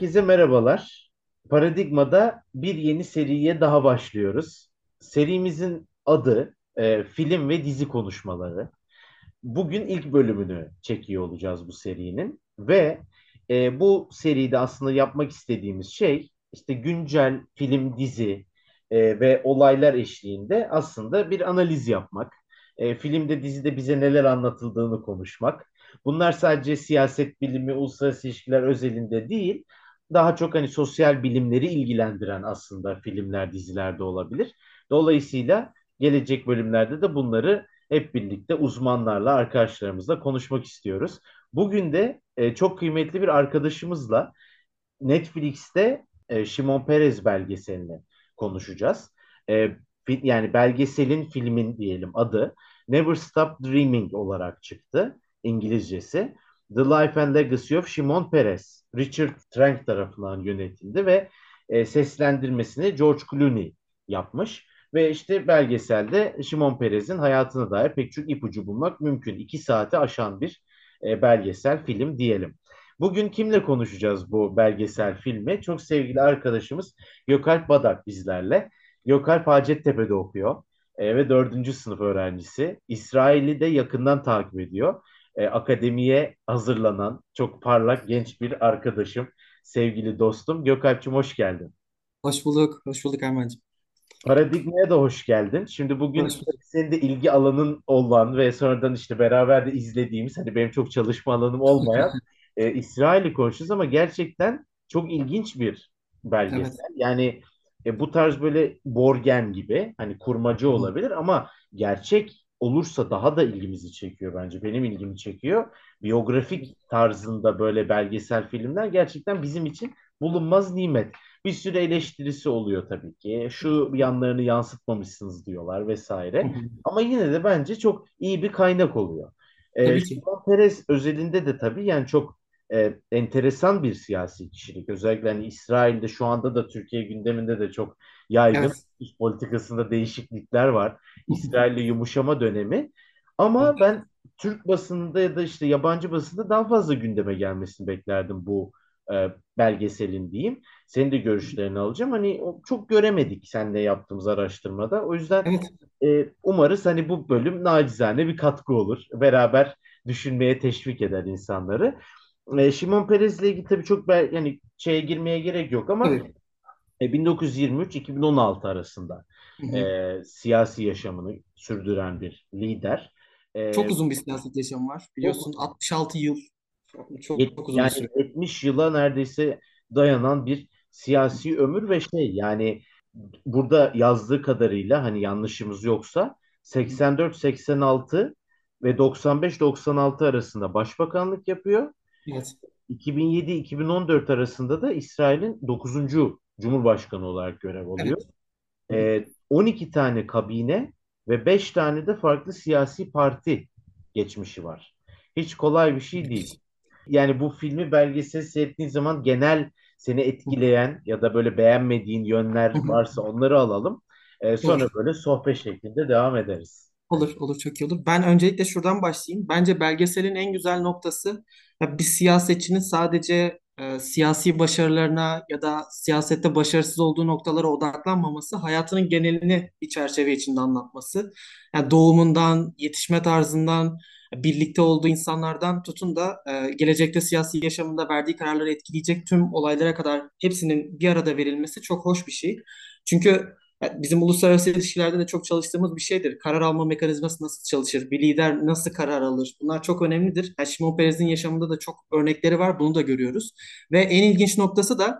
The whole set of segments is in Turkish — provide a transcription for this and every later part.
Herkese merhabalar. Paradigma'da bir yeni seriye daha başlıyoruz. Serimizin adı e, film ve dizi konuşmaları. Bugün ilk bölümünü çekiyor olacağız bu serinin ve e, bu seride aslında yapmak istediğimiz şey işte güncel film, dizi e, ve olaylar eşliğinde aslında bir analiz yapmak. E, filmde, dizide bize neler anlatıldığını konuşmak. Bunlar sadece siyaset bilimi, uluslararası ilişkiler özelinde değil, daha çok hani sosyal bilimleri ilgilendiren aslında filmler, dizilerde olabilir. Dolayısıyla gelecek bölümlerde de bunları hep birlikte uzmanlarla, arkadaşlarımızla konuşmak istiyoruz. Bugün de e, çok kıymetli bir arkadaşımızla Netflix'te e, Şimon Perez belgeselini konuşacağız. E, yani belgeselin filmin diyelim adı Never Stop Dreaming olarak çıktı İngilizcesi. The Life and Legacy of Shimon Peres, Richard Trank tarafından yönetildi ve e, seslendirmesini George Clooney yapmış. Ve işte belgeselde Shimon Peres'in hayatına dair pek çok ipucu bulmak mümkün. İki saati aşan bir e, belgesel film diyelim. Bugün kimle konuşacağız bu belgesel filmi? Çok sevgili arkadaşımız Gökalp Badak bizlerle. Gökalp Hacettepe'de okuyor e, ve dördüncü sınıf öğrencisi. İsrail'i de yakından takip ediyor e, akademiye hazırlanan çok parlak genç bir arkadaşım, sevgili dostum. Gökalp'cim hoş geldin. Hoş bulduk. Hoş bulduk Erman'cığım. Paradigma'ya da hoş geldin. Şimdi bugün Hoş bulduk. senin de ilgi alanın olan ve sonradan işte beraber de izlediğimiz, hani benim çok çalışma alanım olmayan e, İsrail'i konuşacağız ama gerçekten çok ilginç bir Evet. belgesel. Yani e, bu tarz böyle Borgen gibi hani kurmacı olabilir ama gerçek olursa daha da ilgimizi çekiyor bence. Benim ilgimi çekiyor. Biyografik tarzında böyle belgesel filmler gerçekten bizim için bulunmaz nimet. Bir sürü eleştirisi oluyor tabii ki. Şu yanlarını yansıtmamışsınız diyorlar vesaire. Ama yine de bence çok iyi bir kaynak oluyor. Ee, Peres özelinde de tabii yani çok e, enteresan bir siyasi kişilik. Özellikle hani İsrail'de şu anda da Türkiye gündeminde de çok yaygın Evet. politikasında değişiklikler var. İsrail'le yumuşama dönemi. Ama ben Türk basında ya da işte yabancı basında daha fazla gündeme gelmesini beklerdim bu e, belgeselin diyeyim. Senin de görüşlerini alacağım. Hani çok göremedik seninle yaptığımız araştırmada. O yüzden Evet. e, umarız hani bu bölüm nacizane bir katkı olur. Beraber düşünmeye teşvik eder insanları. E, Şimon Perez'le ilgili tabii çok ben, yani şeye girmeye gerek yok ama Tabii. e, 1923-2016 arasında Hı hı. e, siyasi yaşamını sürdüren bir lider. Çok E, uzun bir siyaset yaşamı var. çok Biliyorsun 66 yıl. Çok, yet- çok uzun bir yani süre. 70 yıla neredeyse dayanan bir siyasi ömür ve şey yani burada yazdığı kadarıyla hani yanlışımız yoksa 84-86 ve 95-96 arasında başbakanlık yapıyor. Evet. 2007-2014 arasında da İsrail'in 9. Cumhurbaşkanı olarak görev alıyor. Evet. Hı. Ee, 12 tane kabine ve 5 tane de farklı siyasi parti geçmişi var. Hiç kolay bir şey değil. Yani bu filmi belgesel seyrettiğin zaman genel seni etkileyen ya da böyle beğenmediğin yönler varsa onları alalım. Ee, sonra böyle sohbet şeklinde devam ederiz. Olur, olur çok iyi olur. Ben öncelikle şuradan başlayayım. Bence belgeselin en güzel noktası ya bir siyasetçinin sadece e, siyasi başarılarına ya da siyasette başarısız olduğu noktalara odaklanmaması, hayatının genelini bir çerçeve içinde anlatması. Yani doğumundan, yetişme tarzından, birlikte olduğu insanlardan tutun da e, gelecekte siyasi yaşamında verdiği kararları etkileyecek tüm olaylara kadar hepsinin bir arada verilmesi çok hoş bir şey. Çünkü bizim uluslararası ilişkilerde de çok çalıştığımız bir şeydir. Karar alma mekanizması nasıl çalışır? Bir lider nasıl karar alır? Bunlar çok önemlidir. Yani Şimon Peres'in yaşamında da çok örnekleri var. Bunu da görüyoruz. Ve en ilginç noktası da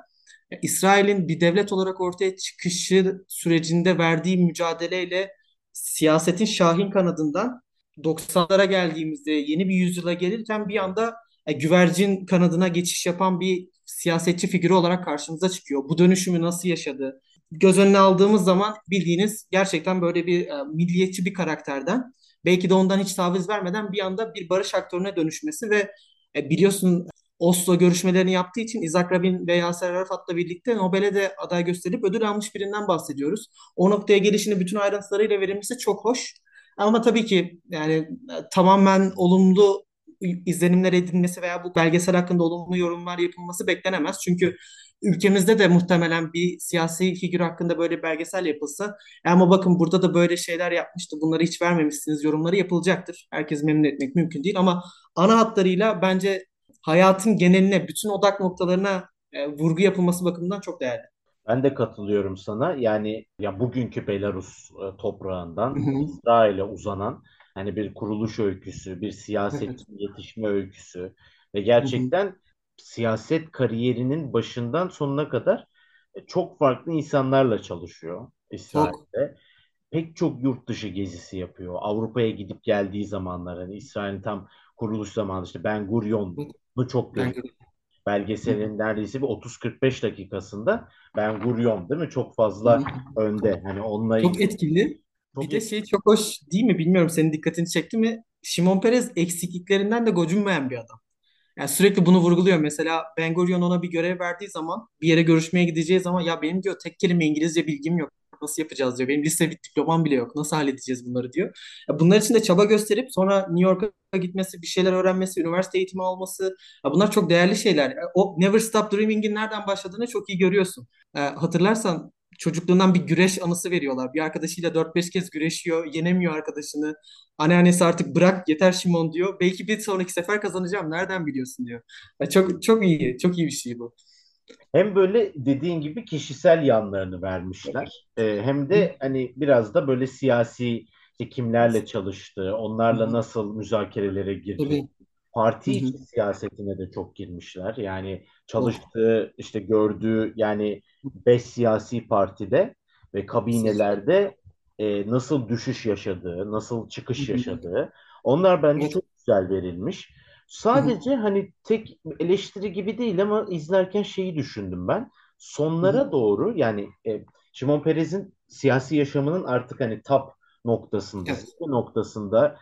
e, İsrail'in bir devlet olarak ortaya çıkışı sürecinde verdiği mücadeleyle siyasetin şahin kanadından 90'lara geldiğimizde yeni bir yüzyıla gelirken bir anda e, güvercin kanadına geçiş yapan bir siyasetçi figürü olarak karşımıza çıkıyor. Bu dönüşümü nasıl yaşadı? Göz önüne aldığımız zaman bildiğiniz gerçekten böyle bir e, milliyetçi bir karakterden belki de ondan hiç taviz vermeden bir anda bir barış aktörüne dönüşmesi ve e, biliyorsun Oslo görüşmelerini yaptığı için İshak Rabin ve Yasser Arafat'la birlikte Nobel'e de aday gösterilip ödül almış birinden bahsediyoruz. O noktaya gelişini bütün ayrıntılarıyla verilmesi çok hoş. Ama tabii ki yani e, tamamen olumlu izlenimler edilmesi veya bu belgesel hakkında olumlu yorumlar yapılması beklenemez. Çünkü ülkemizde de muhtemelen bir siyasi figür hakkında böyle bir belgesel yapılsa "E ama bakın burada da böyle şeyler yapmıştı bunları hiç vermemişsiniz yorumları yapılacaktır. Herkes memnun etmek mümkün değil ama ana hatlarıyla bence hayatın geneline, bütün odak noktalarına e, vurgu yapılması bakımından çok değerli. Ben de katılıyorum sana. Yani ya bugünkü Belarus e, toprağından. İsrail'e uzanan hani bir kuruluş öyküsü, bir Evet. siyasetçinin yetişme öyküsü ve gerçekten siyaset kariyerinin başından sonuna kadar e, çok farklı insanlarla çalışıyor Çok. İsrail'de. Pek çok yurt dışı gezisi yapıyor. Avrupa'ya gidip geldiği zamanlar hani İsrail'in tam kuruluş zamanı işte Ben. Gurion'u çok hı. belgeselin neredeyse bir 30-45 dakikasında Ben Gurion değil mi? Çok fazla önde. Hani onunla Çok etkili. Bir çok de et- şey çok hoş değil mi bilmiyorum senin dikkatini çekti mi? Şimon Perez eksikliklerinden de gocunmayan bir adam. Yani sürekli bunu vurguluyor. Mesela Ben Gurion ona bir görev verdiği zaman bir yere görüşmeye gideceği zaman ya benim diyor tek kelime İngilizce bilgim yok. Nasıl yapacağız diyor. Benim lise diplomam bile yok. Nasıl halledeceğiz bunları diyor. Ya bunlar için de çaba gösterip sonra New York'a gitmesi, bir şeyler öğrenmesi, üniversite eğitimi alması. Ya bunlar çok değerli şeyler. O Never Stop Dreaming'in nereden başladığını çok iyi görüyorsun. Hatırlarsan çocukluğundan bir güreş anısı veriyorlar. Bir arkadaşıyla dört beş kez güreşiyor, yenemiyor arkadaşını. Anneannesi artık bırak yeter Şimon diyor. Belki bir sonraki sefer kazanacağım. Nereden biliyorsun diyor. Ya çok çok iyi. Çok iyi bir şey bu. hem böyle dediğin gibi kişisel yanlarını vermişler. Ee, hem de hani biraz da böyle siyasi işte kimlerle çalıştı, hı, onlarla nasıl müzakerelere girdi. Parti içi siyasetine de çok girmişler. Yani çalıştığı, işte gördüğü yani beş siyasi partide ve kabinelerde e, nasıl düşüş yaşadığı, nasıl çıkış yaşadığı. Onlar bence çok güzel verilmiş. Sadece hani tek eleştiri gibi değil ama izlerken şeyi düşündüm ben. Sonlara doğru yani e, Şimon Perez'in siyasi yaşamının artık hani top noktasında, Evet. noktasında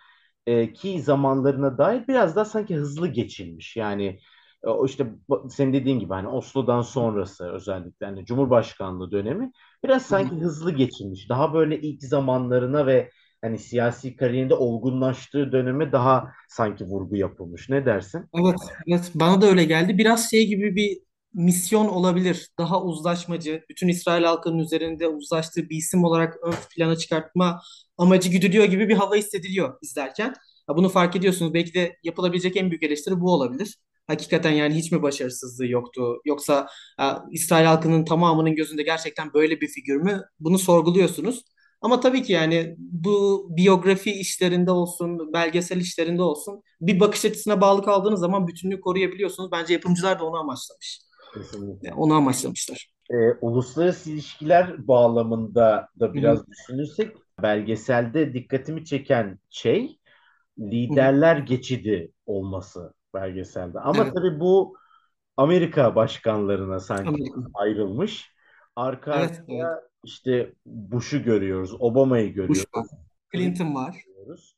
e, ki zamanlarına dair biraz daha sanki hızlı geçilmiş. Yani o işte senin dediğin gibi hani Oslo'dan sonrası özellikle hani Cumhurbaşkanlığı dönemi biraz sanki hızlı geçilmiş. Daha böyle ilk zamanlarına ve hani siyasi kariyerinde olgunlaştığı döneme daha sanki vurgu yapılmış. Ne dersin? Evet, evet bana da öyle geldi. Biraz şey gibi bir misyon olabilir. Daha uzlaşmacı, bütün İsrail halkının üzerinde uzlaştığı bir isim olarak ön plana çıkartma amacı güdülüyor gibi bir hava hissediliyor izlerken. Bunu fark ediyorsunuz. Belki de yapılabilecek en büyük eleştiri bu olabilir. Hakikaten yani hiç mi başarısızlığı yoktu? Yoksa ha, İsrail halkının tamamının gözünde gerçekten böyle bir figür mü? Bunu sorguluyorsunuz. Ama tabii ki yani bu biyografi işlerinde olsun, belgesel işlerinde olsun bir bakış açısına bağlı kaldığınız zaman bütünlüğü koruyabiliyorsunuz. Bence yapımcılar da onu amaçlamış. Yani Kesinlikle. onu amaçlamışlar. E, uluslararası ilişkiler bağlamında da Hı hı. biraz düşünürsek belgeselde dikkatimi çeken şey Hı hı. liderler geçidi olması belgeselde. Ama Evet. tabii bu Amerika başkanlarına sanki Amerika. ayrılmış. Arka Evet, evet. işte Bush'u görüyoruz, Obama'yı Bush var. görüyoruz, Clinton var. görüyoruz.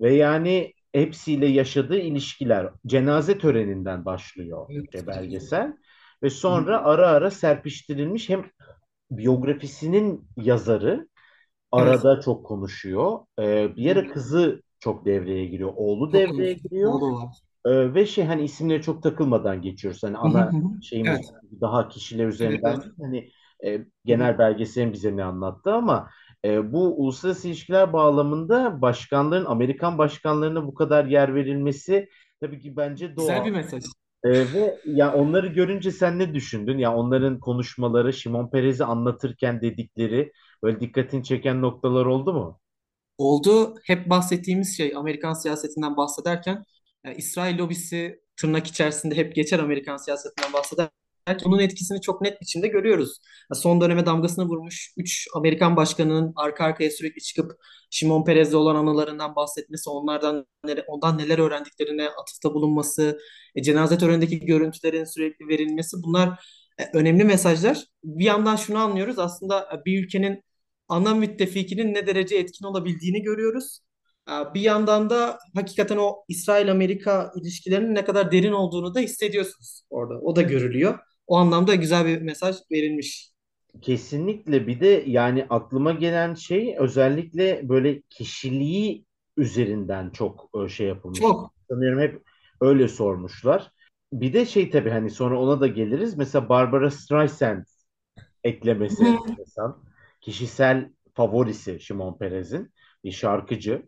Ve yani hepsiyle yaşadığı ilişkiler cenaze töreninden başlıyor Evet. belgesel. Ve sonra ara ara serpiştirilmiş hem biyografisinin yazarı Evet. arada çok konuşuyor. Ee, bir yere kızı çok devreye giriyor. Oğlu Çok devreye giriyor. Oğlu var. Ee, ve şey hani isimlere çok takılmadan geçiyoruz. Hani ana hı. hı. şeyimiz Evet. daha kişiler üzerinden evet. hani e, genel belgeselin bize ne anlattı ama e, bu uluslararası ilişkiler bağlamında başkanların Amerikan başkanlarına bu kadar yer verilmesi tabii ki bence Güzel doğal. bir mesaj. E, ve ya onları görünce sen ne düşündün? Ya onların konuşmaları, Şimon Perez'i anlatırken dedikleri böyle dikkatini çeken noktalar oldu mu? oldu. Hep bahsettiğimiz şey Amerikan siyasetinden bahsederken e, İsrail lobisi tırnak içerisinde hep geçer Amerikan siyasetinden bahsederken onun etkisini çok net biçimde görüyoruz. E, Son döneme damgasını vurmuş 3 Amerikan başkanının arka arkaya sürekli çıkıp Şimon Perez'le olan anılarından bahsetmesi, onlardan ondan neler öğrendiklerine atıfta bulunması, e, cenaze törenindeki görüntülerin sürekli verilmesi bunlar e, önemli mesajlar. Bir yandan şunu anlıyoruz aslında bir ülkenin ana müttefikinin ne derece etkin olabildiğini görüyoruz. Bir yandan da hakikaten o İsrail-Amerika ilişkilerinin ne kadar derin olduğunu da hissediyorsunuz orada. O da görülüyor. O anlamda güzel bir mesaj verilmiş. Kesinlikle bir de yani aklıma gelen şey özellikle böyle kişiliği üzerinden çok e, şey yapılmış. Çok. Sanıyorum hep öyle sormuşlar. Bir de şey tabii hani sonra ona da geliriz. Mesela Barbara Streisand eklemesi enteresan. Kişisel favorisi Şimon Perez'in bir şarkıcı.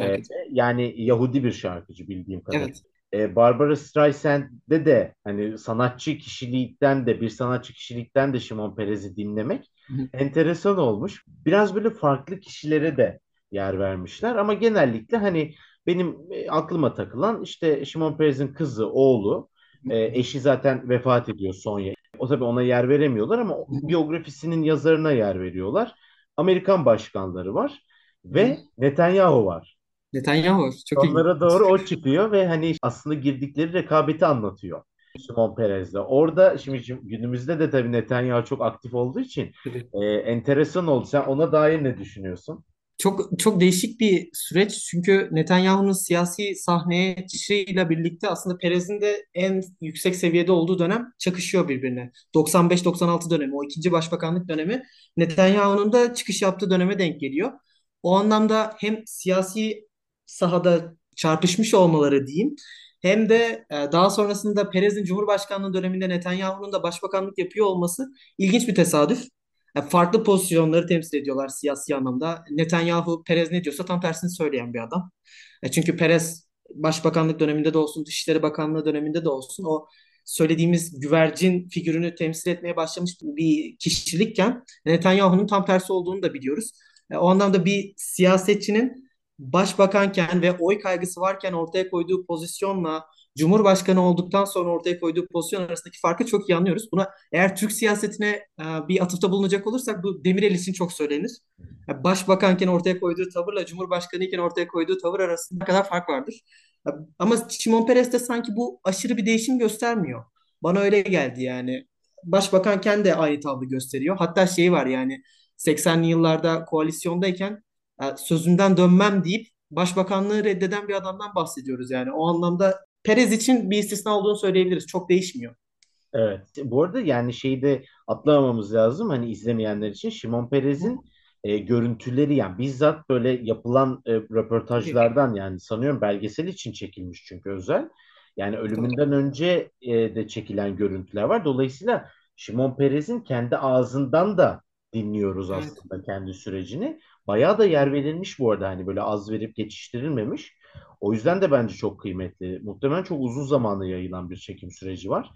Ee, yani Yahudi bir şarkıcı bildiğim kadarıyla. Evet. Ee, Barbara Streisand'de de hani sanatçı kişilikten de bir sanatçı kişilikten de Şimon Perez'i dinlemek Hı enteresan olmuş. Biraz böyle farklı kişilere de yer vermişler ama genellikle hani benim e, aklıma takılan işte Şimon Perez'in kızı, oğlu, e, eşi zaten vefat ediyor Sonya. O tabii ona yer veremiyorlar ama biyografisinin yazarına yer veriyorlar. Amerikan başkanları var ve Netanyahu var. Netanyahu çok ilginç. Onlara doğru o çıkıyor ve hani aslında girdikleri rekabeti anlatıyor. Simon Perez'le. Orada şimdi günümüzde de tabii Netanyahu çok aktif olduğu için e, enteresan oldu. Sen ona dair ne düşünüyorsun? Çok çok değişik bir süreç çünkü Netanyahu'nun siyasi sahneye çıkışıyla birlikte aslında Perez'in de en yüksek seviyede olduğu dönem çakışıyor birbirine. 95-96 dönemi, o ikinci başbakanlık dönemi Netanyahu'nun da çıkış yaptığı döneme denk geliyor. O anlamda hem siyasi sahada çarpışmış olmaları diyeyim, hem de e, daha sonrasında Perez'in Cumhurbaşkanlığı döneminde Netanyahu'nun da başbakanlık yapıyor olması ilginç bir tesadüf. Yani farklı pozisyonları temsil ediyorlar siyasi anlamda. Netanyahu Perez ne diyorsa tam tersini söyleyen bir adam. E çünkü Perez başbakanlık döneminde de olsun, Dışişleri Bakanlığı döneminde de olsun o söylediğimiz güvercin figürünü temsil etmeye başlamış bir kişilikken Netanyahu'nun tam tersi olduğunu da biliyoruz. E, o anlamda bir siyasetçinin başbakanken ve oy kaygısı varken ortaya koyduğu pozisyonla Cumhurbaşkanı olduktan sonra ortaya koyduğu pozisyon arasındaki farkı çok iyi anlıyoruz. Buna eğer Türk siyasetine e, bir atıfta bulunacak olursak bu Demirel için çok söylenir. Yani başbakanken ortaya koyduğu tavırla Cumhurbaşkanı iken ortaya koyduğu tavır arasında kadar fark vardır. Ya, Ama Şimon Peres de sanki bu aşırı bir değişim göstermiyor. Bana öyle geldi yani. Başbakanken de aynı tavrı gösteriyor. Hatta şey var yani 80'li yıllarda koalisyondayken sözünden dönmem deyip başbakanlığı reddeden bir adamdan bahsediyoruz yani. O anlamda Perez için bir istisna olduğunu söyleyebiliriz. Çok değişmiyor. Evet. Bu arada yani şeyi de atlamamamız lazım hani izlemeyenler için. Şimon Perez'in e, görüntüleri yani bizzat böyle yapılan e, röportajlardan yani sanıyorum belgesel için çekilmiş çünkü özel. Yani ölümünden önce e, de çekilen görüntüler var. Dolayısıyla Şimon Perez'in kendi ağzından da dinliyoruz Evet. aslında kendi sürecini. Bayağı da yer verilmiş bu arada hani böyle az verip geçiştirilmemiş. O yüzden de bence çok kıymetli. Muhtemelen çok uzun zamanda yayılan bir çekim süreci var.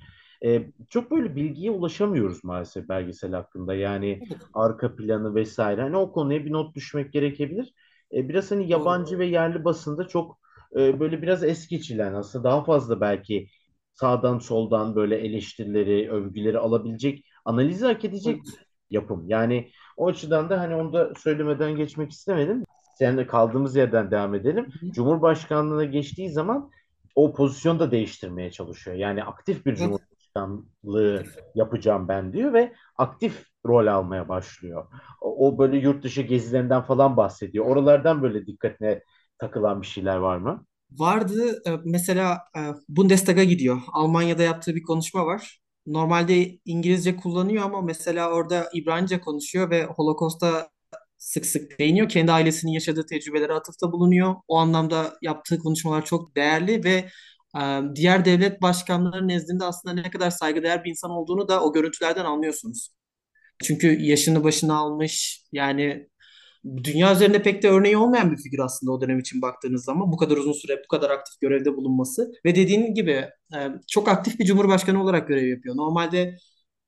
Ee, çok böyle bilgiye ulaşamıyoruz maalesef belgesel hakkında. Yani arka planı vesaire. Hani o konuya bir not düşmek gerekebilir. Ee, biraz hani yabancı ve yerli basında çok e, böyle biraz es geçilen aslında daha fazla belki sağdan soldan böyle eleştirileri, övgüleri alabilecek, analizi hak edecek yapım. Yani o açıdan da hani onu da söylemeden geçmek istemedim. Seninle kaldığımız yerden devam edelim. Hı. Cumhurbaşkanlığına geçtiği zaman o pozisyonu da değiştirmeye çalışıyor. Yani aktif bir cumhurbaşkanlığı yapacağım ben diyor ve aktif rol almaya başlıyor. O, o böyle yurt dışı gezilerinden falan bahsediyor. Oralardan böyle dikkatine takılan bir şeyler var mı? Vardı e, mesela e, Bundestag'a gidiyor. Almanya'da yaptığı bir konuşma var. Normalde İngilizce kullanıyor ama mesela orada İbranice konuşuyor ve Holocaust'a sık sık değiniyor. Kendi ailesinin yaşadığı tecrübelere atıfta bulunuyor. O anlamda yaptığı konuşmalar çok değerli ve e, diğer devlet başkanları nezdinde aslında ne kadar saygıdeğer bir insan olduğunu da o görüntülerden anlıyorsunuz. Çünkü yaşını başına almış yani dünya üzerinde pek de örneği olmayan bir figür aslında o dönem için baktığınız zaman bu kadar uzun süre bu kadar aktif görevde bulunması ve dediğin gibi e, çok aktif bir cumhurbaşkanı olarak görev yapıyor. Normalde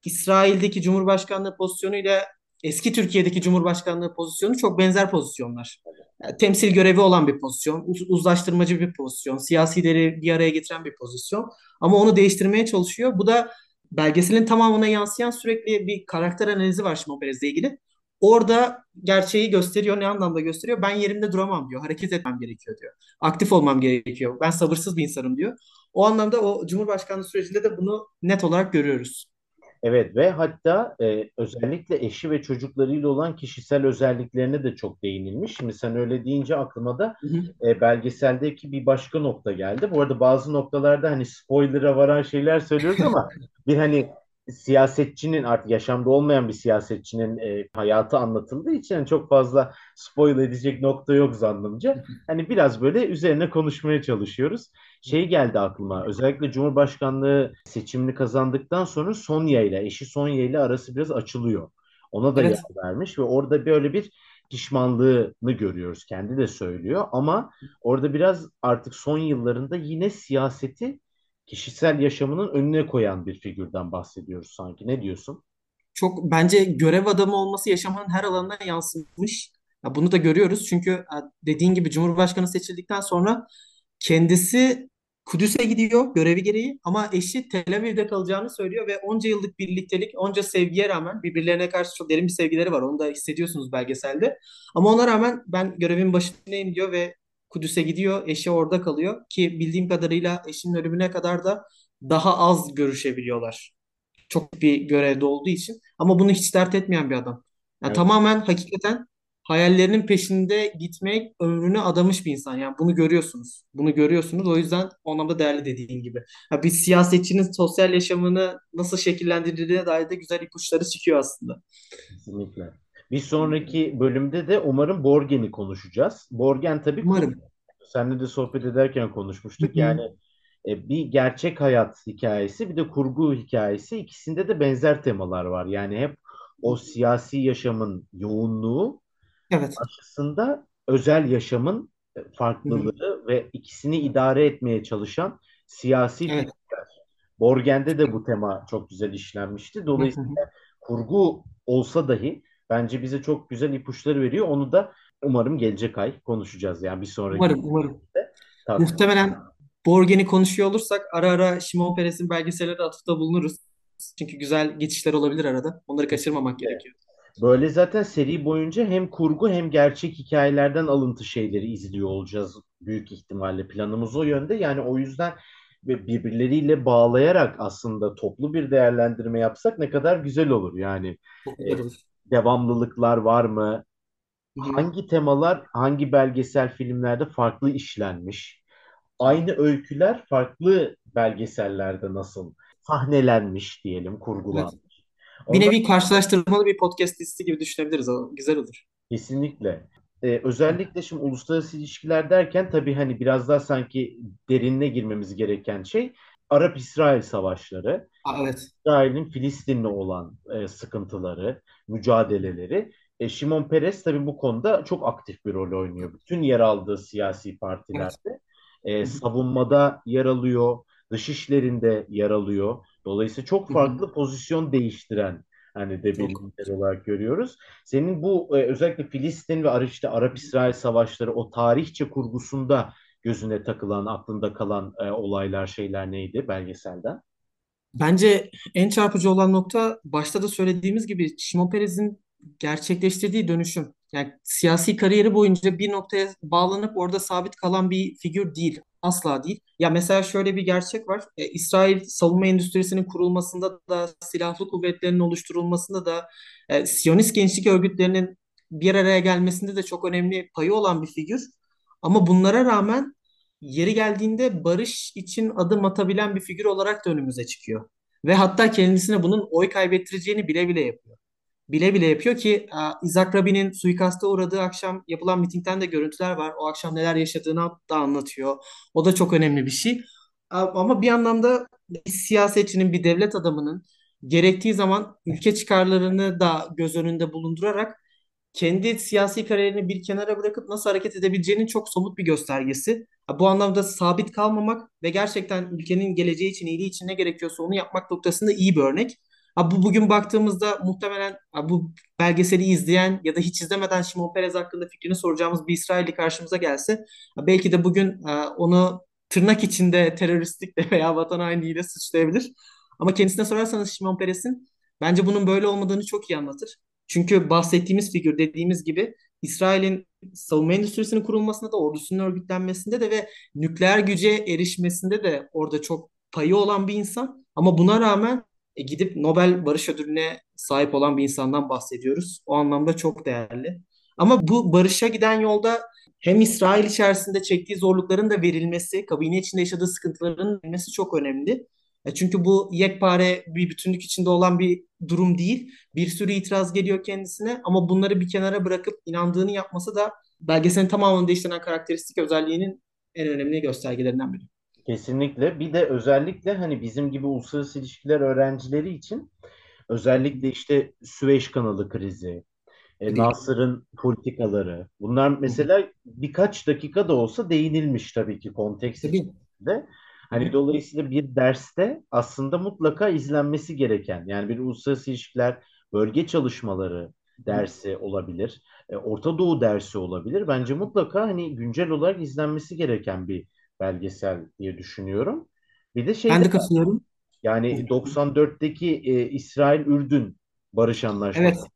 İsrail'deki cumhurbaşkanlığı pozisyonuyla eski Türkiye'deki cumhurbaşkanlığı pozisyonu çok benzer pozisyonlar. Yani temsil görevi olan bir pozisyon, uz- uzlaştırmacı bir pozisyon, siyasileri bir araya getiren bir pozisyon. Ama onu değiştirmeye çalışıyor. Bu da belgeselin tamamına yansıyan sürekli bir karakter analizi var Şimon Perez'le ilgili. Orada gerçeği gösteriyor. Ne anlamda gösteriyor? Ben yerimde duramam diyor. Hareket etmem gerekiyor diyor. Aktif olmam gerekiyor. Ben sabırsız bir insanım diyor. O anlamda o Cumhurbaşkanlığı sürecinde de bunu net olarak görüyoruz. Evet ve hatta e, özellikle eşi ve çocuklarıyla olan kişisel özelliklerine de çok değinilmiş. Şimdi sen öyle deyince aklıma da e, belgeseldeki bir başka nokta geldi. Bu arada bazı noktalarda hani spoiler'a varan şeyler söylüyoruz ama bir hani siyasetçinin artık yaşamda olmayan bir siyasetçinin e, hayatı anlatıldığı için yani çok fazla spoil edecek nokta yok zannımca. Hani biraz böyle üzerine konuşmaya çalışıyoruz. Şey geldi aklıma özellikle Cumhurbaşkanlığı seçimini kazandıktan sonra Sonya ile eşi Sonya ile arası biraz açılıyor. Ona da yer Evet, vermiş ve orada böyle bir pişmanlığını görüyoruz. Kendi de söylüyor ama orada biraz artık son yıllarında yine siyaseti kişisel yaşamının önüne koyan bir figürden bahsediyoruz sanki. Ne diyorsun? çok bence görev adamı olması yaşamın her alanına yansımış. Ya bunu da görüyoruz çünkü e, dediğin gibi Cumhurbaşkanı seçildikten sonra kendisi Kudüs'e gidiyor görevi gereği ama eşi Tel Aviv'de kalacağını söylüyor ve onca yıllık birliktelik, onca sevgiye rağmen birbirlerine karşı çok derin bir sevgileri var. Onu da hissediyorsunuz belgeselde. Ama ona rağmen ben görevin başındayım diyor ve Kudüs'e gidiyor. Eşi orada kalıyor ki bildiğim kadarıyla eşinin ölümüne kadar da daha az görüşebiliyorlar çok bir görevde olduğu için. Ama bunu hiç dert etmeyen bir adam. Yani Evet, tamamen hakikaten hayallerinin peşinde gitmek ömrünü adamış bir insan. Yani bunu görüyorsunuz. Bunu görüyorsunuz. O yüzden o anlamda değerli dediğin gibi. Ya bir siyasetçinin sosyal yaşamını nasıl şekillendirdiğine dair de güzel ipuçları çıkıyor aslında. kesinlikle. Bir sonraki bölümde de umarım Borgen'i konuşacağız. Borgen tabii. Umarım. Seninle de sohbet ederken konuşmuştuk. hı. Yani e, bir gerçek hayat hikayesi bir de kurgu hikayesi. İkisinde de benzer temalar var. Yani hep o siyasi yaşamın yoğunluğu Evet. karşısında özel yaşamın e, farklılığı ve ikisini idare etmeye çalışan siyasi Evet. figürler. Borgen'de de bu tema çok güzel işlenmişti. Dolayısıyla kurgu olsa dahi bence bize çok güzel ipuçları veriyor. Onu da umarım gelecek ay konuşacağız. Yani bir sonraki Umarım, umarım. tartışma. Muhtemelen Borgen'i konuşuyor olursak ara ara Şimon Peres'in belgeselleri atıfta bulunuruz. Çünkü güzel geçişler olabilir arada. Onları kaçırmamak gerekiyor. Böyle zaten seri boyunca hem kurgu hem gerçek hikayelerden alıntı şeyleri izliyor olacağız büyük ihtimalle. Planımız o yönde. Yani o yüzden ve birbirleriyle bağlayarak aslında toplu bir değerlendirme yapsak ne kadar güzel olur. Yani Çok e, olur. Devamlılıklar var mı? Hı. Hangi temalar hangi belgesel filmlerde farklı işlenmiş? Aynı öyküler farklı belgesellerde nasıl sahnelenmiş diyelim, Evet. kurgulanmış. Bir Ondan nevi karşılaştırmalı bir podcast listi gibi düşünebiliriz. O güzel olur. Kesinlikle. Ee, özellikle şimdi uluslararası ilişkiler derken tabii hani biraz daha sanki derinine girmemiz gereken şey Arap-İsrail savaşları. Aa, evet. İsrail'in Filistin'le olan e, sıkıntıları, mücadeleleri. E, Şimon Peres tabii bu konuda çok aktif bir rol oynuyor. Bütün yer aldığı siyasi Evet. partilerde e, Hı hı. savunmada yer alıyor, dış işlerinde yer alıyor. Dolayısıyla çok farklı pozisyon değiştiren hani de bir lider olarak görüyoruz. Senin bu e, özellikle Filistin ve Arap, işte Arap-İsrail savaşları o tarihçe kurgusunda gözüne takılan, aklında kalan e, olaylar, şeyler neydi belgeselden? Bence en çarpıcı olan nokta başta da söylediğimiz gibi Şimon Perez'in gerçekleştirdiği dönüşüm. Yani siyasi kariyeri boyunca bir noktaya bağlanıp orada sabit kalan bir figür değil. Asla değil. Ya mesela şöyle bir gerçek var. E, İsrail savunma endüstrisinin kurulmasında da silahlı kuvvetlerinin oluşturulmasında da e, Siyonist gençlik örgütlerinin bir araya gelmesinde de çok önemli payı olan bir figür. Ama bunlara rağmen yeri geldiğinde barış için adım atabilen bir figür olarak da önümüze çıkıyor. Ve hatta kendisine bunun oy kaybettireceğini bile bile yapıyor. Bile bile yapıyor ki İshak Rabin'in suikasta uğradığı akşam yapılan mitingden de görüntüler var. O akşam neler yaşadığını da anlatıyor. O da çok önemli bir şey. Ama bir anlamda bir siyasetçinin, bir devlet adamının gerektiği zaman ülke çıkarlarını da göz önünde bulundurarak kendi siyasi kariyerini bir kenara bırakıp nasıl hareket edebileceğinin çok somut bir göstergesi. Bu anlamda sabit kalmamak ve gerçekten ülkenin geleceği için, iyiliği için ne gerekiyorsa onu yapmak noktasında iyi bir örnek. Bu bugün baktığımızda muhtemelen bu belgeseli izleyen ya da hiç izlemeden Şimon Perez hakkında fikrini soracağımız bir İsrailli karşımıza gelse belki de bugün onu tırnak içinde teröristlikle veya vatan hainliğiyle suçlayabilir. Ama kendisine sorarsanız Şimon Perez'in bence bunun böyle olmadığını çok iyi anlatır. Çünkü bahsettiğimiz figür dediğimiz gibi İsrail'in savunma endüstrisinin kurulmasında da ordusunun örgütlenmesinde de ve nükleer güce erişmesinde de orada çok payı olan bir insan. Ama buna rağmen e, gidip Nobel Barış Ödülü'ne sahip olan bir insandan bahsediyoruz. O anlamda çok değerli. Ama bu barışa giden yolda hem İsrail içerisinde çektiği zorlukların da verilmesi, kabine içinde yaşadığı sıkıntıların verilmesi çok önemli. E, çünkü bu yekpare bir bütünlük içinde olan bir durum değil. Bir sürü itiraz geliyor kendisine ama bunları bir kenara bırakıp inandığını yapması da belgeselin tamamını değiştiren karakteristik özelliğinin en önemli göstergelerinden biri. Kesinlikle. Bir de özellikle hani bizim gibi uluslararası ilişkiler öğrencileri için özellikle işte Süveyş kanalı krizi, e. Nasır'ın politikaları. Bunlar mesela birkaç dakika da olsa değinilmiş tabii ki konteks Tabii. içinde. Hani dolayısıyla bir derste aslında mutlaka izlenmesi gereken yani bir uluslararası ilişkiler bölge çalışmaları dersi olabilir. E, Orta Doğu dersi olabilir. Bence mutlaka hani güncel olarak izlenmesi gereken bir belgesel diye düşünüyorum. Bir de şey Ben de katılıyorum. yani 94'teki e, İsrail-Ürdün barış Evet. anlaşması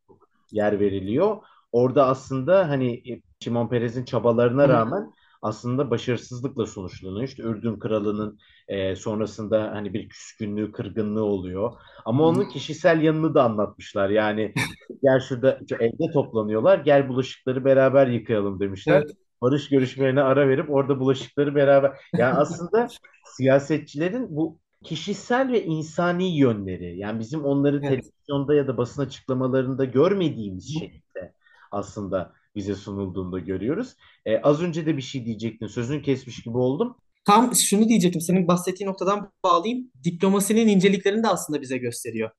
yer veriliyor. Orada aslında hani e, Şimon Perez'in çabalarına rağmen aslında başarısızlıkla sonuçlanıyor. İşte Ürdün kralının e, sonrasında hani bir küskünlüğü, kırgınlığı oluyor. Ama onun kişisel yanını da anlatmışlar. Yani gel şurada evde toplanıyorlar, gel bulaşıkları beraber yıkayalım demişler. Evet. Barış görüşmelerine ara verip orada bulaşıkları beraber. Yani aslında siyasetçilerin bu kişisel ve insani yönleri yani bizim onları Evet. televizyonda ya da basın açıklamalarında görmediğimiz şekilde aslında bize sunulduğunda görüyoruz. Ee, az önce de bir şey diyecektin. Sözün kesmiş gibi oldum. Tam şunu diyecektim. Senin bahsettiğin noktadan bağlayayım. Diplomasinin inceliklerini de aslında bize gösteriyor.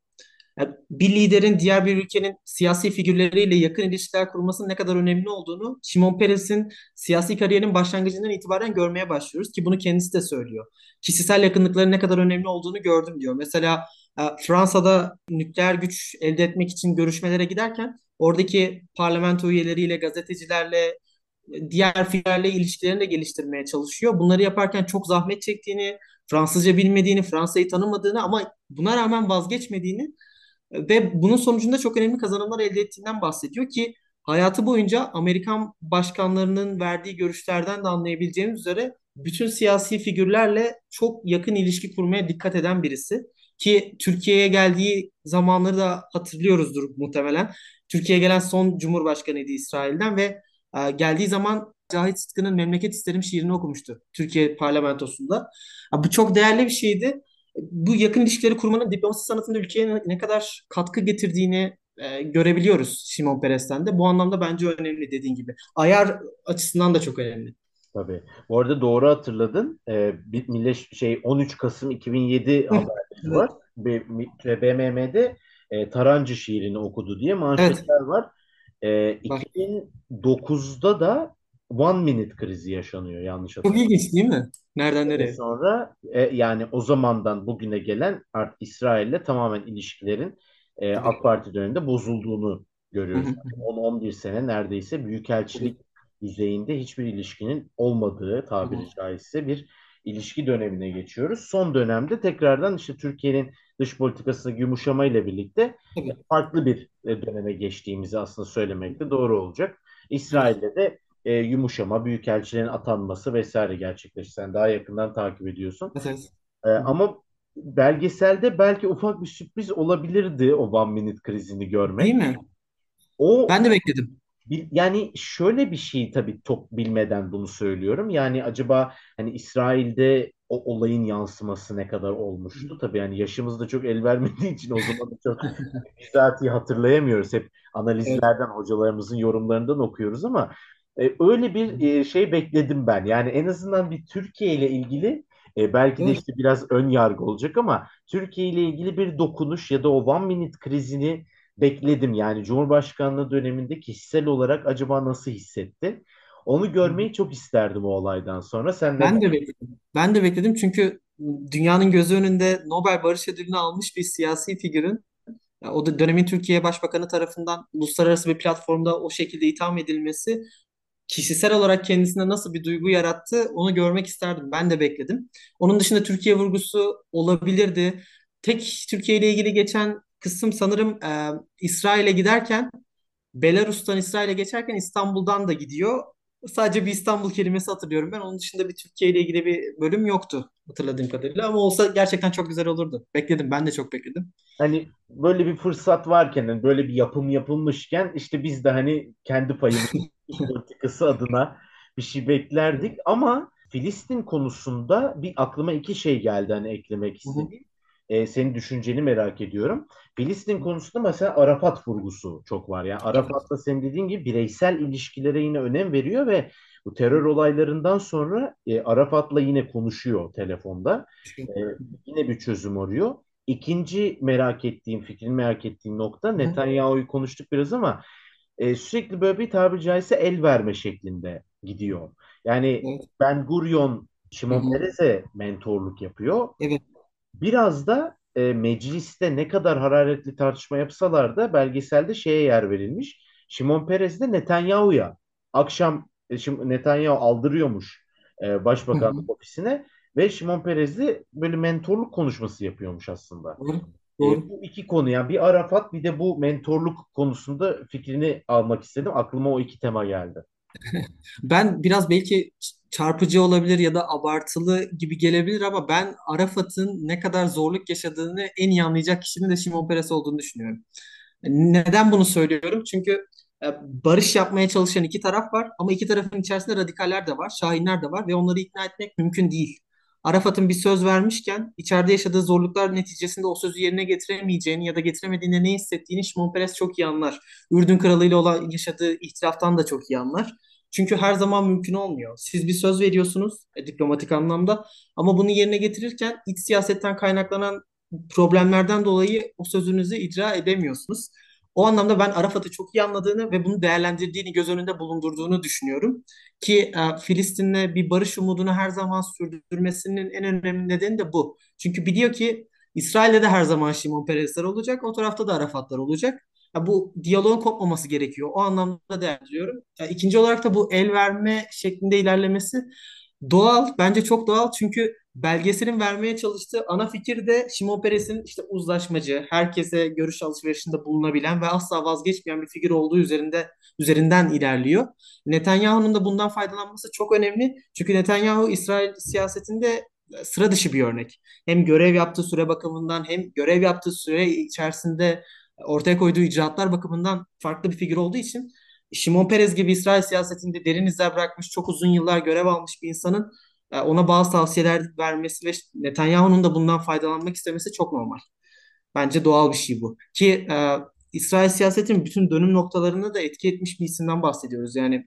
Yani bir liderin diğer bir ülkenin siyasi figürleriyle yakın ilişkiler kurmasının ne kadar önemli olduğunu Şimon Peres'in siyasi kariyerinin başlangıcından itibaren görmeye başlıyoruz ki bunu kendisi de söylüyor. Kişisel yakınlıkların ne kadar önemli olduğunu gördüm diyor. Mesela e, Fransa'da nükleer güç elde etmek için görüşmelere giderken oradaki parlamento üyeleriyle, gazetecilerle, diğer figürlerle ilişkilerini de geliştirmeye çalışıyor. Bunları yaparken çok zahmet çektiğini, Fransızca bilmediğini, Fransa'yı tanımadığını ama buna rağmen vazgeçmediğini ve bunun sonucunda çok önemli kazanımlar elde ettiğinden bahsediyor ki hayatı boyunca Amerikan başkanlarının verdiği görüşlerden de anlayabileceğimiz üzere bütün siyasi figürlerle çok yakın ilişki kurmaya dikkat eden birisi. Ki Türkiye'ye geldiği zamanları da hatırlıyoruzdur muhtemelen. Türkiye'ye gelen son Cumhurbaşkanıydı İsrail'den ve e, geldiği zaman Cahit Sıtkı'nın Memleket İsterim şiirini okumuştu Türkiye parlamentosunda. Bu çok değerli bir şeydi bu yakın ilişkileri kurmanın diplomasi sanatında ülkeye ne kadar katkı getirdiğini e, görebiliyoruz Şimon Peres'ten de. Bu anlamda bence önemli dediğin gibi. Ayar açısından da çok önemli. Tabii. Bu arada doğru hatırladın. Ee, bir millet şey 13 Kasım 2007 haberleri var. BMM'de e, Tarancı şiirini okudu diye manşetler evet. var. E, 2009'da da One Minute krizi yaşanıyor yanlış hatırlamıyorum. Çok ilginç değil mi? Nereden nereye? Sonra e, yani o zamandan bugüne gelen artık İsrail'le tamamen ilişkilerin e, AK Parti döneminde bozulduğunu görüyoruz. Yani 10-11 sene neredeyse büyükelçilik düzeyinde hiçbir ilişkinin olmadığı tabiri caizse bir ilişki dönemine geçiyoruz. Son dönemde tekrardan işte Türkiye'nin dış politikasında yumuşamayla birlikte farklı bir e, döneme geçtiğimizi aslında söylemekte doğru olacak. İsrail'de de e, yumuşama, büyükelçilerin atanması vesaire gerçekleşti. Sen daha yakından takip ediyorsun. Evet. E, ama belgeselde belki ufak bir sürpriz olabilirdi o One Minute krizini görmek. Değil mi? O ben de bekledim. Yani şöyle bir şey tabii çok bilmeden bunu söylüyorum. Yani acaba hani İsrail'de o olayın yansıması ne kadar olmuştu? Tabii yani yaşımız da çok el vermediği için o zaman çok bizatihi hatırlayamıyoruz. Hep analizlerden, evet. hocalarımızın yorumlarından okuyoruz ama e, öyle bir e, şey bekledim ben. Yani en azından bir Türkiye ile ilgili e, belki de işte biraz ön yargı olacak ama Türkiye ile ilgili bir dokunuş ya da o one minute krizini bekledim. Yani Cumhurbaşkanlığı döneminde kişisel olarak acaba nasıl hissetti? Onu görmeyi çok isterdim o olaydan sonra. Sen de Ben de bekledim. Ben de bekledim çünkü dünyanın gözü önünde Nobel Barış Ödülünü almış bir siyasi figürün o da dönemin Türkiye Başbakanı tarafından uluslararası bir platformda o şekilde itham edilmesi kişisel olarak kendisine nasıl bir duygu yarattı onu görmek isterdim. Ben de bekledim. Onun dışında Türkiye vurgusu olabilirdi. Tek Türkiye ile ilgili geçen kısım sanırım e, İsrail'e giderken Belarus'tan İsrail'e geçerken İstanbul'dan da gidiyor. Sadece bir İstanbul kelimesi hatırlıyorum ben. Onun dışında bir Türkiye ile ilgili bir bölüm yoktu hatırladığım kadarıyla. Ama olsa gerçekten çok güzel olurdu. Bekledim. Ben de çok bekledim. Hani böyle bir fırsat varken, hani böyle bir yapım yapılmışken işte biz de hani kendi payımız politikası adına bir şey beklerdik. Ama Filistin konusunda bir aklıma iki şey geldi hani eklemek istediğim. E, senin düşünceni merak ediyorum. Filistin konusunda mesela Arafat vurgusu çok var. Yani Evet. Arafat da senin dediğin gibi bireysel ilişkilere yine önem veriyor ve bu terör olaylarından sonra e, Arafat'la yine konuşuyor telefonda. E, yine bir çözüm arıyor. İkinci merak ettiğim, fikrini merak ettiğim nokta. Netanyahu'yu konuştuk biraz ama e, sürekli böyle bir tabiri caizse el verme şeklinde gidiyor. Yani Evet. Ben Gurion, Hı Şimon hı. Peres'e mentorluk yapıyor. Evet. Biraz da e, mecliste ne kadar hararetli tartışma yapsalar da belgeselde şeye yer verilmiş. Şimon Peres de Netanyahu'ya akşam e, Şim- Netanyahu aldırıyormuş e, başbakanlık ofisine ve Şimon Peres de böyle mentorluk konuşması yapıyormuş aslında. Doğru. E, bu iki konu yani bir Arafat bir de bu mentorluk konusunda fikrini almak istedim. Aklıma o iki tema geldi. Ben biraz belki çarpıcı olabilir ya da abartılı gibi gelebilir ama ben Arafat'ın ne kadar zorluk yaşadığını en iyi anlayacak kişinin de Şimon Peres olduğunu düşünüyorum. Neden bunu söylüyorum? Çünkü e, barış yapmaya çalışan iki taraf var ama iki tarafın içerisinde radikaller de var, şahinler de var ve onları ikna etmek mümkün değil. Arafat'ın bir söz vermişken içeride yaşadığı zorluklar neticesinde o sözü yerine getiremeyeceğini ya da getiremediğinde ne hissettiğini Şimon Peres çok iyi anlar. Ürdün Kralı ile olan yaşadığı ihtilaftan da çok iyi anlar. Çünkü her zaman mümkün olmuyor. Siz bir söz veriyorsunuz e, diplomatik anlamda ama bunu yerine getirirken iç siyasetten kaynaklanan problemlerden dolayı o sözünüzü icra edemiyorsunuz. O anlamda ben Arafat'ı çok iyi anladığını ve bunu değerlendirdiğini göz önünde bulundurduğunu düşünüyorum. Ki e, Filistin'le bir barış umudunu her zaman sürdürmesinin en önemli nedeni de bu. Çünkü biliyor ki İsrail'de de her zaman Şimon Peresler olacak, o tarafta da Arafatlar olacak. Ya bu diyaloğun kopmaması gerekiyor. O anlamda değerlendiriyorum. Ya İkinci olarak da bu el verme şeklinde ilerlemesi doğal. Bence çok doğal çünkü belgeselin vermeye çalıştığı ana fikir de Şimon Peres'in işte uzlaşmacı, herkese görüş alışverişinde bulunabilen ve asla vazgeçmeyen bir figür olduğu üzerinde üzerinden ilerliyor. Netanyahu'nun da bundan faydalanması çok önemli. Çünkü Netanyahu İsrail siyasetinde sıra dışı bir örnek. Hem görev yaptığı süre bakımından hem görev yaptığı süre içerisinde ortaya koyduğu icraatlar bakımından farklı bir figür olduğu için Şimon Peres gibi İsrail siyasetinde derin izler bırakmış, çok uzun yıllar görev almış bir insanın e, ona bazı tavsiyeler vermesi ve Netanyahu'nun da bundan faydalanmak istemesi çok normal. Bence doğal bir şey bu. Ki e, İsrail siyasetin bütün dönüm noktalarını da etki etmiş bir isimden bahsediyoruz. Yani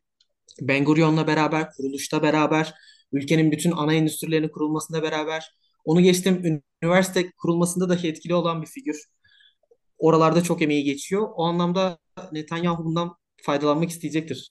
Ben Gurion'la beraber, kuruluşta beraber, ülkenin bütün ana endüstrilerinin kurulmasında beraber, onu geçtim üniversite kurulmasında dahi etkili olan bir figür. Oralarda çok emeği geçiyor. O anlamda Netanyahu bundan faydalanmak isteyecektir.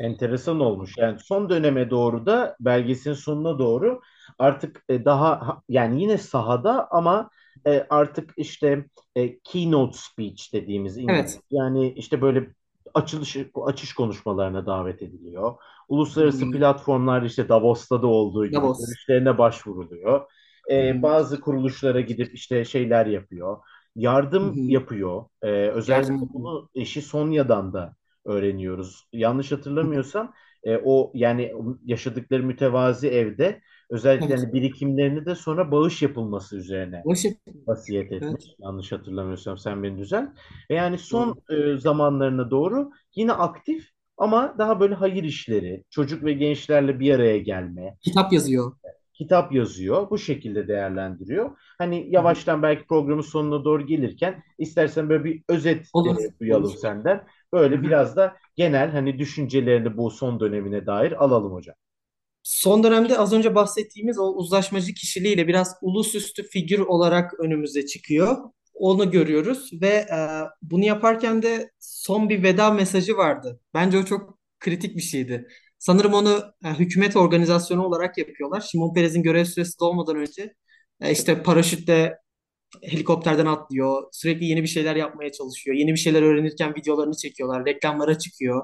Enteresan olmuş. Yani son döneme doğru da belgesin sonuna doğru artık e, daha ha- yani yine sahada ama e, artık işte e, keynote speech dediğimiz İngiliz Evet. yani işte böyle açılış açış konuşmalarına davet ediliyor. Uluslararası Hmm, platformlar işte Davos'ta da olduğu gibi Davos. görüşlerine başvuruluyor. E, hı. bazı kuruluşlara gidip işte şeyler yapıyor. Yardım hı. yapıyor. E, özellikle bunu eşi Sonya'dan da öğreniyoruz. Yanlış hatırlamıyorsam e, o yani yaşadıkları mütevazi evde özellikle Evet. hani birikimlerini de sonra bağış yapılması üzerine vasiyet Evet. etmiş. Yanlış hatırlamıyorsam sen beni düzelt. Ve yani son e, zamanlarına doğru yine aktif ama daha böyle hayır işleri, çocuk ve gençlerle bir araya gelme, Kitap yazıyor. kitap yazıyor. Bu şekilde değerlendiriyor. Hani yavaştan belki programın sonuna doğru gelirken istersen böyle bir özet e, Olur. duyalım Olur. senden. Böyle biraz da genel hani düşüncelerini bu son dönemine dair alalım hocam. Son dönemde az önce bahsettiğimiz o uzlaşmacı kişiliğiyle biraz ulusüstü figür olarak önümüze çıkıyor. Onu görüyoruz ve e, bunu yaparken de son bir veda mesajı vardı. Bence o çok kritik bir şeydi. Sanırım onu e, hükümet organizasyonu olarak yapıyorlar. Şimon Perez'in görev süresi dolmadan önce e, işte paraşütle helikopterden atlıyor. Sürekli yeni bir şeyler yapmaya çalışıyor. Yeni bir şeyler öğrenirken videolarını çekiyorlar. Reklamlara çıkıyor.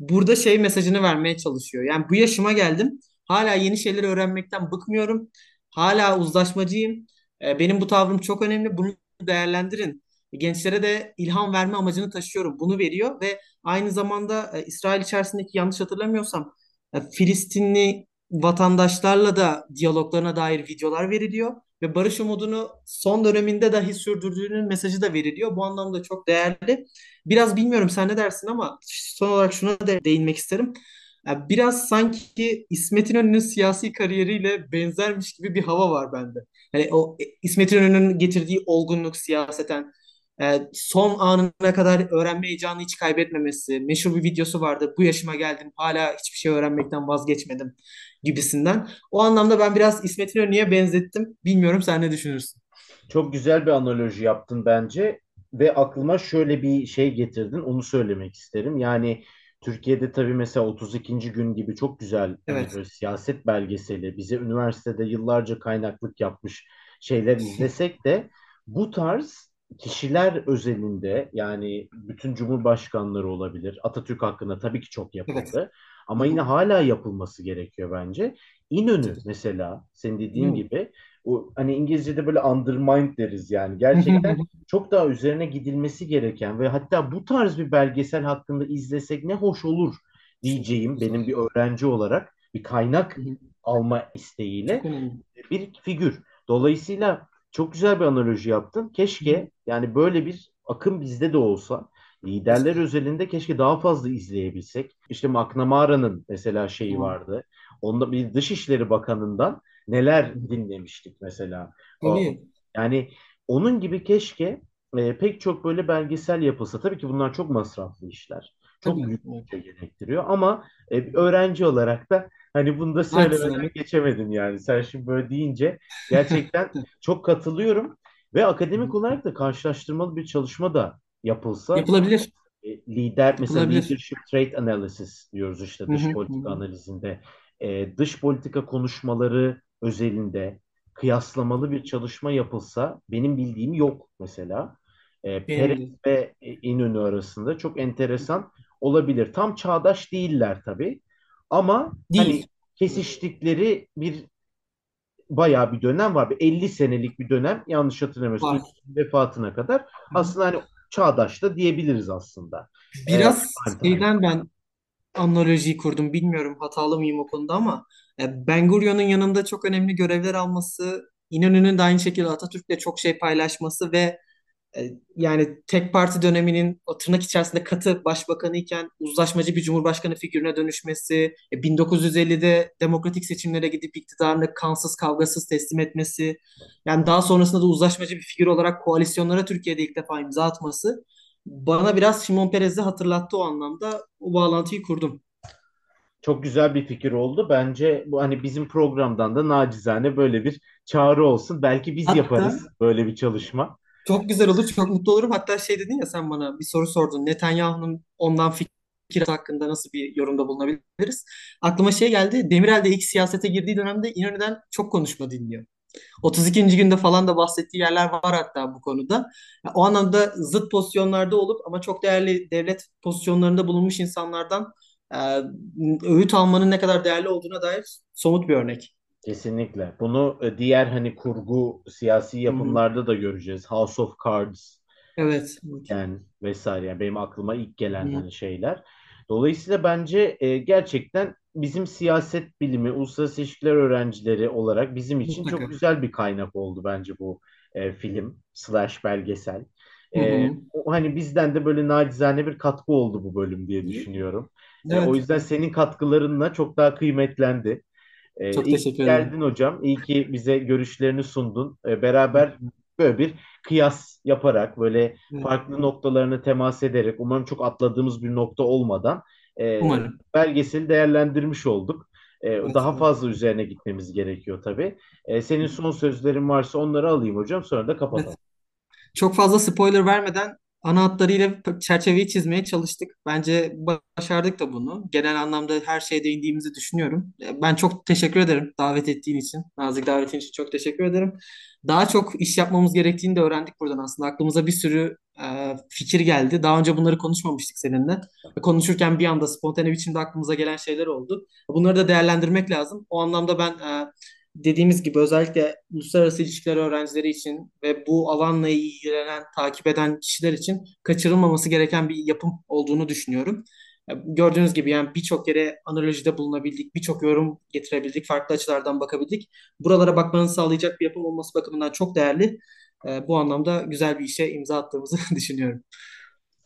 Burada şey mesajını vermeye çalışıyor. Yani bu yaşıma geldim. Hala yeni şeyler öğrenmekten bıkmıyorum. Hala uzlaşmacıyım. E, Benim bu tavrım çok önemli. Bunu değerlendirin. Gençlere de ilham verme amacını taşıyorum. Bunu veriyor ve aynı zamanda e, İsrail içerisindeki yanlış hatırlamıyorsam e, Filistinli vatandaşlarla da diyaloglarına dair videolar veriliyor ve barış umudunu son döneminde dahi sürdürdüğünün mesajı da veriliyor. Bu anlamda çok değerli. Biraz bilmiyorum sen ne dersin ama son olarak şuna da değinmek isterim. Biraz sanki İsmet İnönü'nün siyasi kariyeriyle benzermiş gibi bir hava var bende. Hani o İsmet İnönü'nün getirdiği olgunluk siyaseten e, son anına kadar öğrenme heyecanını hiç kaybetmemesi. Meşhur bir videosu vardı. Bu yaşıma geldim hala hiçbir şey öğrenmekten vazgeçmedim gibisinden. O anlamda ben biraz İsmet İnönü'ye benzettim. Bilmiyorum sen ne düşünürsün? Çok güzel bir analoji yaptın bence ve aklıma şöyle bir şey getirdin. Onu söylemek isterim. Yani Türkiye'de tabii mesela 32. gün gibi çok güzel hani Evet. böyle siyaset belgeseli bize üniversitede yıllarca kaynaklık yapmış şeyler izlesek de bu tarz kişiler özelinde yani bütün cumhurbaşkanları olabilir. Atatürk hakkında tabii ki çok Evet. yapıldı Hı ama yine hı. hala yapılması gerekiyor bence. İnönü mesela senin dediğin İnönü. gibi o hani İngilizce'de böyle undermined deriz yani. Gerçekten çok daha üzerine gidilmesi gereken ve hatta bu tarz bir belgesel hakkında izlesek ne hoş olur diyeceğim benim bir öğrenci olarak bir Hı kaynak hı. alma isteğiyle bir figür. Dolayısıyla çok güzel bir analoji yaptın. Keşke yani böyle bir akım bizde de olsa liderler özelinde keşke daha fazla izleyebilsek. İşte McNamara'nın mesela şeyi vardı. Onda bir Dışişleri Bakanı'ndan neler dinlemiştik mesela. O, yani onun gibi keşke e, pek çok böyle belgesel yapılsa. Tabii ki bunlar çok masraflı işler. Çok büyük Evet. bütçe gerektiriyor ama e, bir öğrenci olarak da hani bunu da söylemeden geçemedim yani. Sen şimdi böyle deyince gerçekten çok katılıyorum ve akademik olarak da karşılaştırmalı bir çalışma da yapılsa Yapılabilir. e, lider mesela Yapılabilir. leadership trait analysis diyoruz işte dış politika analizinde. E, dış politika konuşmaları özelinde kıyaslamalı bir çalışma yapılsa benim bildiğim yok mesela. E, Benim Perez ve İnönü arasında çok enteresan olabilir. Tam çağdaş değiller tabii ama hani Değil. Evet. kesiştikleri bir bayağı bir dönem var. Bir 50 senelik bir dönem yanlış hatırlamıyorsam Var. Vefatına kadar Hı aslında hani çağdaş da diyebiliriz aslında. Ee, Biraz şeyden ben analojiyi kurdum. Bilmiyorum hatalı mıyım o konuda ama e, Ben Gurion'un yanında çok önemli görevler alması, İnönü'nün de aynı şekilde Atatürk'le çok şey paylaşması ve Yani tek parti döneminin o tırnak içerisinde katı başbakanı iken uzlaşmacı bir cumhurbaşkanı figürüne dönüşmesi, e, 1950'de demokratik seçimlere gidip iktidarını kansız kavgasız teslim etmesi, yani daha sonrasında da uzlaşmacı bir figür olarak koalisyonlara Türkiye'de ilk defa imza atması bana biraz Şimon Perez'i hatırlattı o anlamda. O bağlantıyı kurdum. Çok güzel bir fikir oldu. Bence bu hani bizim programdan da nacizane böyle bir çağrı olsun. Belki biz Hatta yaparız böyle bir çalışma. Çok güzel olur, çok mutlu olurum. Hatta şey dedin ya sen bana bir soru sordun. Netanyahu'nun ondan fikir hakkında nasıl bir yorumda bulunabiliriz? Aklıma şey geldi. Demirel de ilk siyasete girdiği dönemde İnönü'den çok konuşma dinliyor. 32. günde falan da bahsettiği yerler var hatta bu konuda. O anlamda zıt pozisyonlarda olup ama çok değerli devlet pozisyonlarında bulunmuş insanlardan e, öğüt almanın ne kadar değerli olduğuna dair somut bir örnek. Kesinlikle. Bunu e, diğer hani kurgu siyasi yapımlarda da göreceğiz. House of Cards. Evet. evet. yani vesaire yani benim aklıma ilk gelen hani şeyler. Dolayısıyla bence e, gerçekten bizim siyaset bilimi, uluslararası ilişkiler öğrencileri olarak bizim için çok Mutlaka. güzel bir kaynak oldu bence bu e, film slash belgesel. E, o, hani bizden de böyle nacizane bir katkı oldu bu bölüm diye düşünüyorum. E, o Evet. yüzden senin katkılarınla çok daha kıymetlendi. E, Çok teşekkür ederim. geldin hocam. İyi ki bize görüşlerini sundun. E, Hı beraber böyle bir kıyas yaparak, böyle Evet. farklı noktalarını temas ederek, umarım çok atladığımız bir nokta olmadan e, Umarım. belgeseli değerlendirmiş olduk. E, Evet, daha fazla üzerine gitmemiz gerekiyor tabii. E, senin son sözlerin varsa onları alayım hocam, sonra da Evet. kapatalım. Çok fazla spoiler vermeden ana hatlarıyla çerçeveyi çizmeye çalıştık. Bence başardık da bunu. Genel anlamda her şeye değindiğimizi düşünüyorum. Ben çok teşekkür ederim davet ettiğin için. Nazik davetin için çok teşekkür ederim. Daha çok iş yapmamız gerektiğini de öğrendik buradan aslında. Aklımıza bir sürü e, fikir geldi. Daha önce bunları konuşmamıştık seninle. Konuşurken bir anda spontane biçimde aklımıza gelen şeyler oldu. Bunları da değerlendirmek lazım. O anlamda ben e, dediğimiz gibi özellikle uluslararası ilişkiler öğrencileri için ve bu alanla ilgilenen, takip eden kişiler için kaçırılmaması gereken bir yapım olduğunu düşünüyorum. Gördüğünüz gibi yani birçok yere analojide bulunabildik, birçok yorum getirebildik, farklı açılardan bakabildik. Buralara bakmanızı sağlayacak bir yapım olması bakımından çok değerli. Ee, Bu anlamda güzel bir işe imza attığımızı düşünüyorum.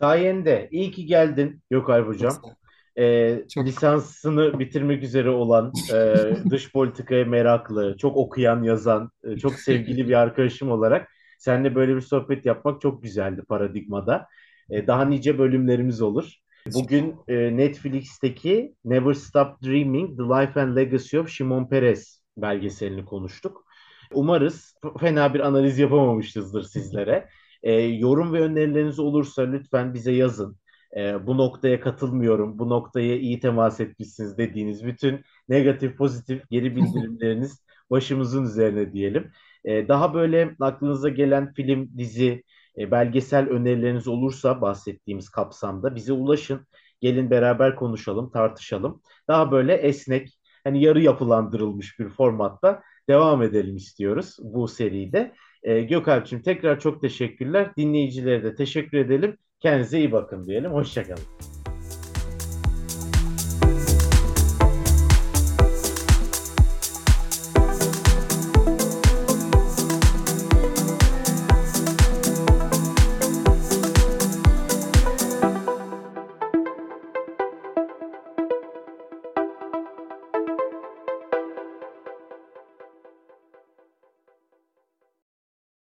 Sayende iyi ki geldin Gökalp hocam. olun. E, Çok lisansını bitirmek üzere olan, e, dış politikaya meraklı, çok okuyan, yazan, e, çok sevgili bir arkadaşım olarak seninle böyle bir sohbet yapmak çok güzeldi Paradigma'da. E, daha nice bölümlerimiz olur. Bugün e, Netflix'teki Never Stop Dreaming: The Life and Legacy of Shimon Peres belgeselini konuştuk. Umarız fena bir analiz yapamamışızdır sizlere. E, yorum ve önerileriniz olursa lütfen bize yazın. E, bu noktaya katılmıyorum, bu noktaya iyi temas etmişsiniz dediğiniz bütün negatif pozitif geri bildirimleriniz başımızın üzerine diyelim. E, daha böyle aklınıza gelen film, dizi, e, belgesel önerileriniz olursa bahsettiğimiz kapsamda bize ulaşın. Gelin beraber konuşalım, tartışalım. Daha böyle esnek, hani yarı yapılandırılmış bir formatta devam edelim istiyoruz bu seride. E, Gökalp'cığım tekrar çok teşekkürler. Dinleyicilere de teşekkür edelim. Kendinize iyi bakın diyelim. Hoşçakalın.